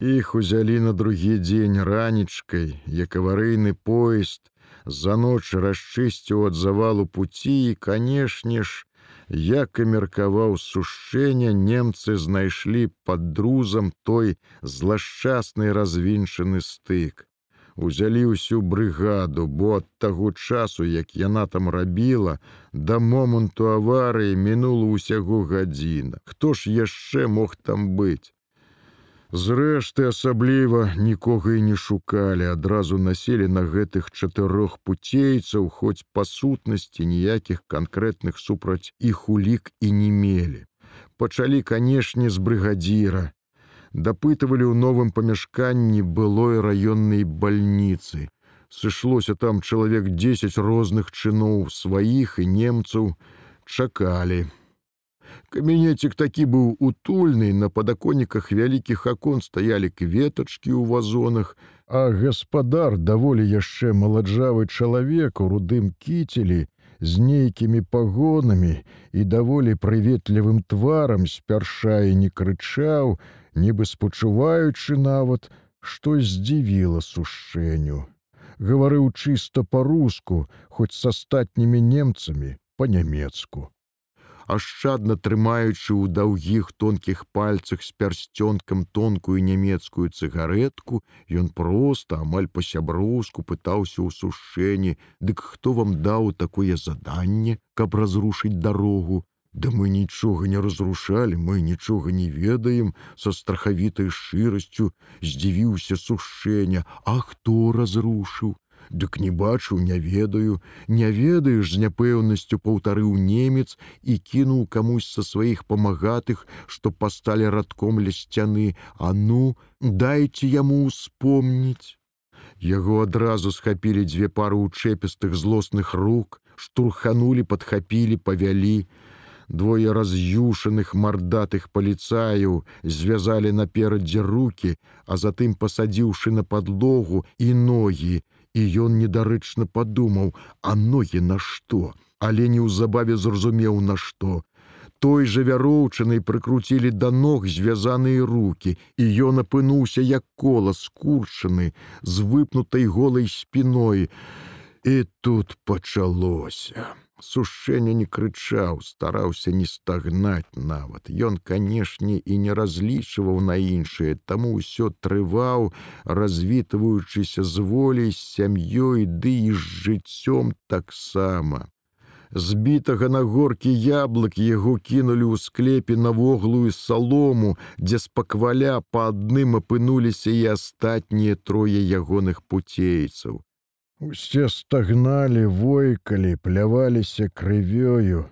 Іх узялі на другі дзень ранічкай, як аварыйны поезд за ноч расчысціў ад завалу пуці і, канешне ж, як і меркаваў сушэння, немцы знайшлі пад друзам той злашчасны развінчаны стык. Узялі ўсю брыгаду, бо ад таго часу, як яна там рабіла, да моманту аварыі мінула ўсяго гадзіна. Хто ж яшчэ мог там быць? Зрэшты, асабліва нікога і не шукалі, адразу населі на гэтых чатырох пуцейцаў, хоць па сутнасці ніякіх канкрэтных супраць іх улік і не мелі. Пачалі, канешне, з брыгадзіра. Дапытывалі ў новым памяшканні былой раённай бальніцы. Сышлося там чалавек 10 розных чыноў сваіх і немцаў чакалі. Каменецік такі быў утульны, на падаконніках вялікіх акон стаялі кветачкі ў вазонах, а гаспадар даволі яшчэ маладжавы чалавек у рудым кіцелі з нейкімі пагонамі і даволі прыветлівым тварам спярша і не крычаў, нібы спачуваючы нават, што здзівіла сушэню. Гаварыў чыста па-руску, хоць з астатнімі немцамі па-нямецку ашчадна трымаючы ў даўгіх тонкіх пальцах з пярсцёнкам тонкую нямецкую цыгаретку, ён проста амаль па-сяброўску пытаўся ў сушэнні, Дык хто вам даў такое заданне, каб разрушыць дарогу. Да мы нічога не разрушалі, мы нічога не ведаем, са страхавітай шчырасцю здзівіўся сушэння, А хто разрушыў? Дык не бачу, не ведаю, не ведаеш з няпэўнасцю паўтарыў немец і кінуў камусь са сваіх памагатых, што пасталі радком ля сцяны, А ну, дайце яму успомніць. Яго адразу схапілі дзве пары учэпістых злосных рук, штурханулі, падхапілі, павялі. Двое раз'юшаных мардатых паліцаяў звязалі наперадзе руки, а затым пасадзіўшы на падлогу і ногі, і ён недарэчна падумаў, а ногі на што, але неўзабаве зразумеў на што. Той жа вяроўчанай прыкруцілі да ног звязаныя руки, і ён апынуўся як кола скурчаны з выпнутай голай спіной. І тут пачалося. Сушэнне не крычаў, стараўся не стагнаць нават. Ён, канешне, і не разлічваў на іншае, таму ўсё трываў, развітваючыся з воляй з сям'ёй ды і з жыццём таксама. Збітага на горкі яблык яго кінулі ў склепе на воглую салому, дзе спакваля па адным апынуліся і астатнія трое ягоных пуцейцаў. Усе стагналі, войкалі, пляваліся крывёю.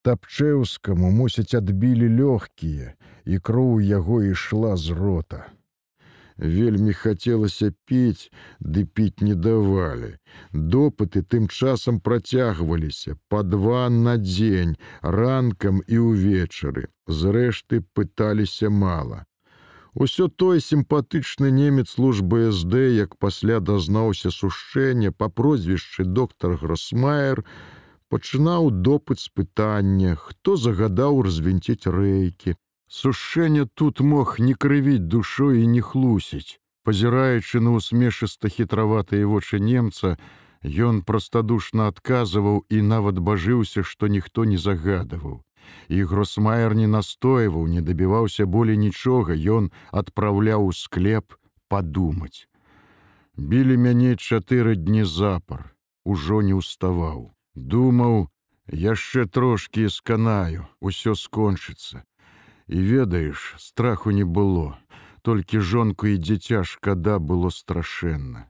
Тапчэўскаму, мусіць, адбілі лёгкія, і кроў яго ішла з рота. Вельмі хацелася піць, ды піць не давалі. Допыты тым часам працягваліся, па два на дзень, ранкам і ўвечары. Зрэшты пыталіся мала. Усё той сімпатычны немец службы СД, як пасля дазнаўся сушэння па прозвішчы доктор Гросмайер, пачынаў допыт з пытання, хто загадаў развінціць рэйкі. Сушэнне тут мог не крывіць душой і не хлусіць. Пазіраючы на усмешыста хітраватыя вочы немца, ён простадушна адказваў і нават бажыўся, што ніхто не загадаваў і гросмайер не настойваў не дабіваўся болей нічога ён адпраўляў у склеп падумаць. Білі мяне чатыры дні запар ужо не ўставаў. Думаў яшчэ трошки сканаю усё скончыцца. І ведаеш страху не было толькі жонку і дзіця шкада было страшэнна.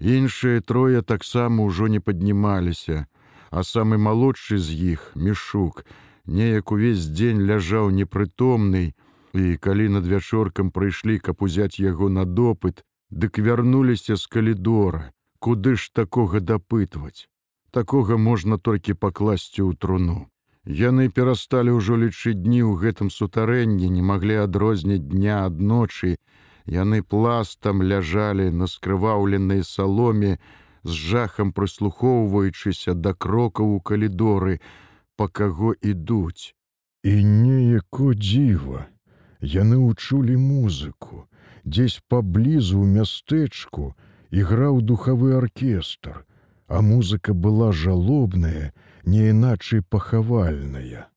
Іншыя трое таксама ўжо не паднімаліся а самы малодшы з іх мішук неяк увесь дзень ляжаў непрытомны, і калі над вячоркам прыйшлі, каб узяць яго на допыт, дык вярнуліся з калідора, куды ж такога дапытваць. Такога можна толькі пакласці ў труну. Яны перасталі ўжо лічыць дні ў гэтым сутарэнні, не маглі адрозніць дня ад ночы. Яны пластам ляжалі на скрываўленай саломе, з жахам прыслухоўваючыся да крокаў у калідоры, па каго ідуць. І неяко дзіва. Яны ўчулі музыку, дзесь паблізу ў мястэчку іграў духавы аркестр, а музыка была жалобная, не іначай пахавальная.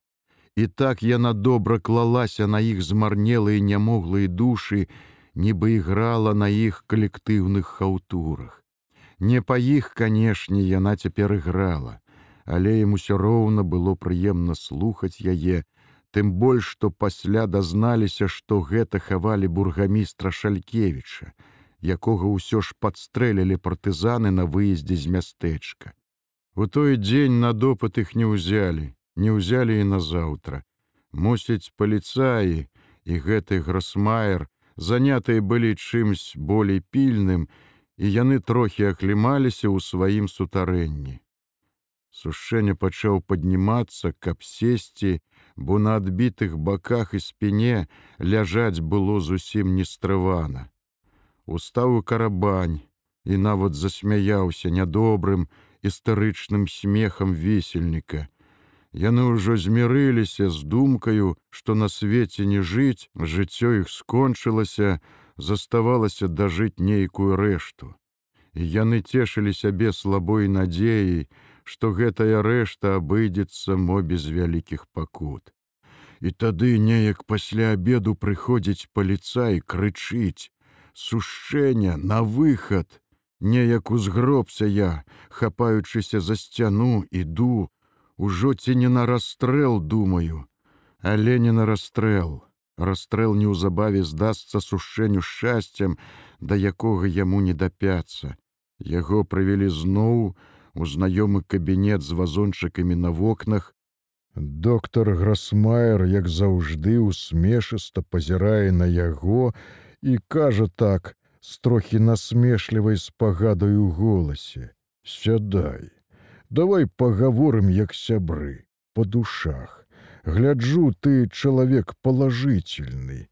І так яна добра клалася на іх змарнелыя нямоглыя душы, нібы іграла на іх калектыўных хаўтурах. Не па іх, канешне, яна цяпер іграла, але ім усё роўна было прыемна слухаць яе, тым больш што пасля дазналіся што гэта хавалі бургамістра шалькевіча якога ўсё ж падстрэлілі партызаны на выездзе з мястэчка. У той дзень на допыт іх не ўзялі не ўзялі і назаўтра. Мусіць паліцаі і гэты гросмайер занятыя былі чымсь болей пільным і яны трохі аклімаліся ў сваім сутарэнні сушэнне пачаў паднімацца каб сесці бо на адбітых баках і спіне ляжаць было зусім нестрывана. Устаў у карабань і нават засмяяўся нядобрым істарычным смехам весельніка. Яны ўжо змірыліся з думкаю, што на свеце не жыць, жыццё іх скончылася, заставалася дажыць нейкую рэшту. І яны цешылі сябе слабой надзеяй, што гэтая рэшта абыдзецца мо без вялікіх пакут. І тады неяк пасля обеду прыходзіць паліцай крычыць: сушэння на выхад, неяк узгробся я, хапаючыся за сцяну, іду, ужо ці не на расстрэл думаю, але не на расстрэл. Расстрэл неўзабаве здасца сушэнню шчасцем, да якога яму не дапяцца. Яго правялі зноў, у знаёмы кабінет з вазончыкамі на вокнах. Доктор Грасмайер, як заўжды усмешыста пазірае на яго і кажа так, з трохі насмешлівай спагадаю ў голасе: Сядай, давай пагаворым як сябры, па душах. Гляджу ты чалавек палажительны,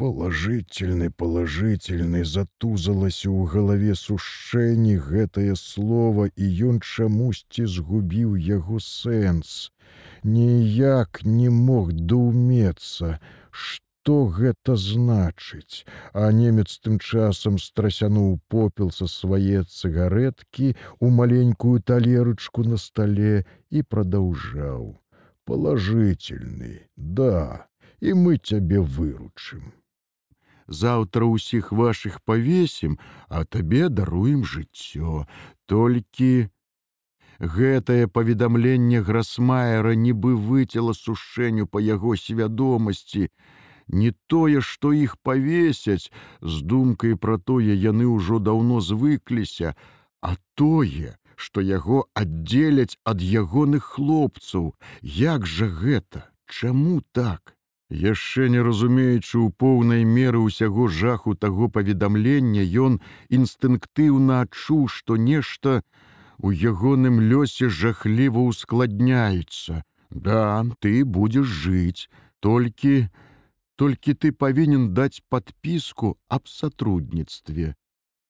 положительны положительны затузалася ў галаве сушэнні гэтае слово і ён чамусьці згубіў яго сэнс. Ніяк не мог доумецца что гэта значыць. А немец тым часам страсянуў попел са свае цыгареткі у маленькую талерычку на стале і прадаўжаў. Положительны да і мы цябе выручым заўтра ўсіх ваших павесім, а табе даруем жыццё. Толькі гэтае паведамленне грасмаера нібы выцела сушэнню па яго свядомасці. Не тое, што іх павесяць, з думкай пра тое яны ўжо даўно звыкліся, а тое, што яго аддзеляць ад ягоных хлопцаў, як жа гэта, Чаму так? Яшчэ не разумеючы ў поўнай меры ўсяго жаху таго паведамлення ён інстынктыўна адчуў што нешта у ягоным лёсе жахліва ускладняецца да ты будзеш жыць толькі толькі ты павінен даць подпіску аб сотрудніцтве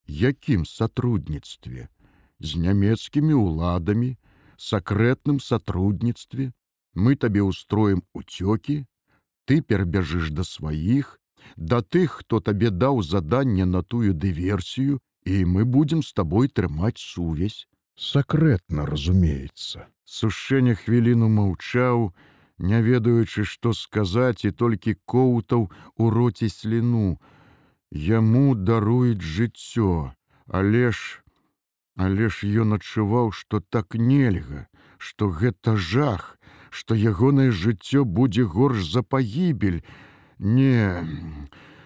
якім сотрудніцтве з нямецкімі ўладамі сакрэтным сотрудніцтве мы табе устроім уцёкі ты перабяжыш да сваіх, да тых, хто табе даў заданне на тую дыверсію, і мы будзем з табой трымаць сувязь. Сакрэтна разумеецца. Сушэнне хвіліну маўчаў, не ведаючы, што сказаць і толькі коўтаў у роце сліну. Яму даруюць жыццё, але ж, але ж ён адчуваў, што так нельга, што гэта жах, што ягонае жыццё будзе горш за пагібель. Не,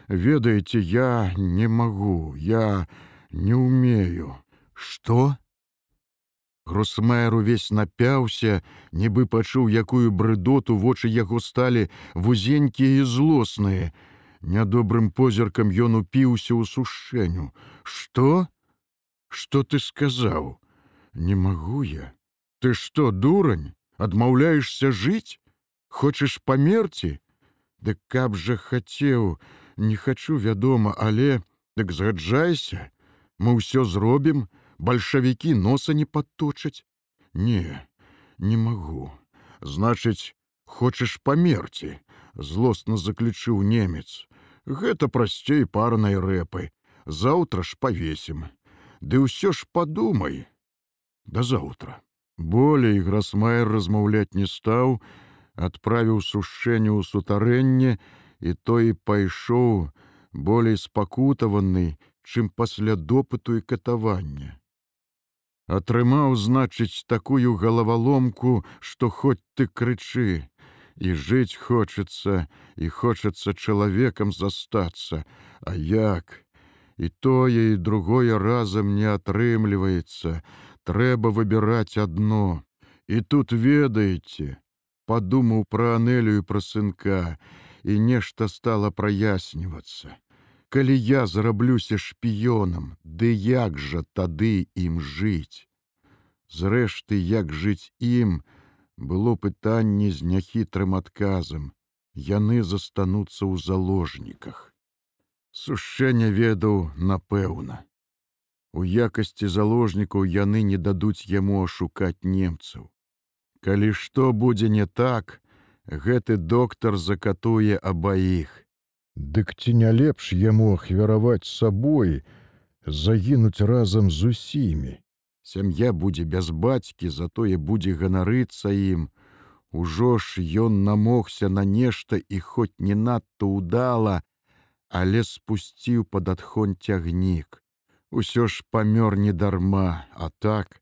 ведаеце, я не магу, я не умею. Што? Гросмайер увесь напяўся, нібы пачуў якую брыдоту вочы яго сталі вузенькія і злосныя. Нядобрым позіркам ён упіўся ў сушэню. Што? Што ты сказаў? Не магу я. Ты што, дурань? Адмаўляешься жыць хочаш памерці дык каб жа хацеў не хачу вядома але дык згаджайся мы ўсё зробім бальшавікі носа не падточаць не не магу значыць хочаш памерці злосна заключыў немец Гэта прасцей парнай рэпы. Заўтра ж павесім. Ды ўсё ж падумай. Да заўтра. Болей грасмайер размаўляць не стаў, адправіў сушэнне ў сутарэнне, і той пайшоў болей спакутаваны, чым пасля допыту і катавання. Атрымаў, значыць, такую галаваломку, што хоць ты крычы, і жыць хочацца, і хочацца чалавекам застацца, А як? І тое і другое разам не атрымліваецца, трэба выбіраць адно. І тут ведаеце, падумаў пра анелю пра сынка, і нешта стала праяснівацца. Калі я зараблюся шпіёнам, ды як жа тады ім жыць? Зрэшты, як жыць ім, было пытанне з няхітрым адказам. Яны застануцца ў заложніках. Сушэнне ведаў, напэўна. У якасці заложнікаў яны не дадуць яму ашукаць немцаў. Калі што будзе не так, гэты доктар закатуе абаіх. Дык ці не лепш яму ахвяраваць сабой, загінуць разам з усімі. Сям'я будзе без бацькі, затое будзе ганарыцца ім. Ужо ж ён намогся на нешта і хоць не надта ўдала, але спусціў пад адхон цягнік. Усё ж памёр недарма, а так,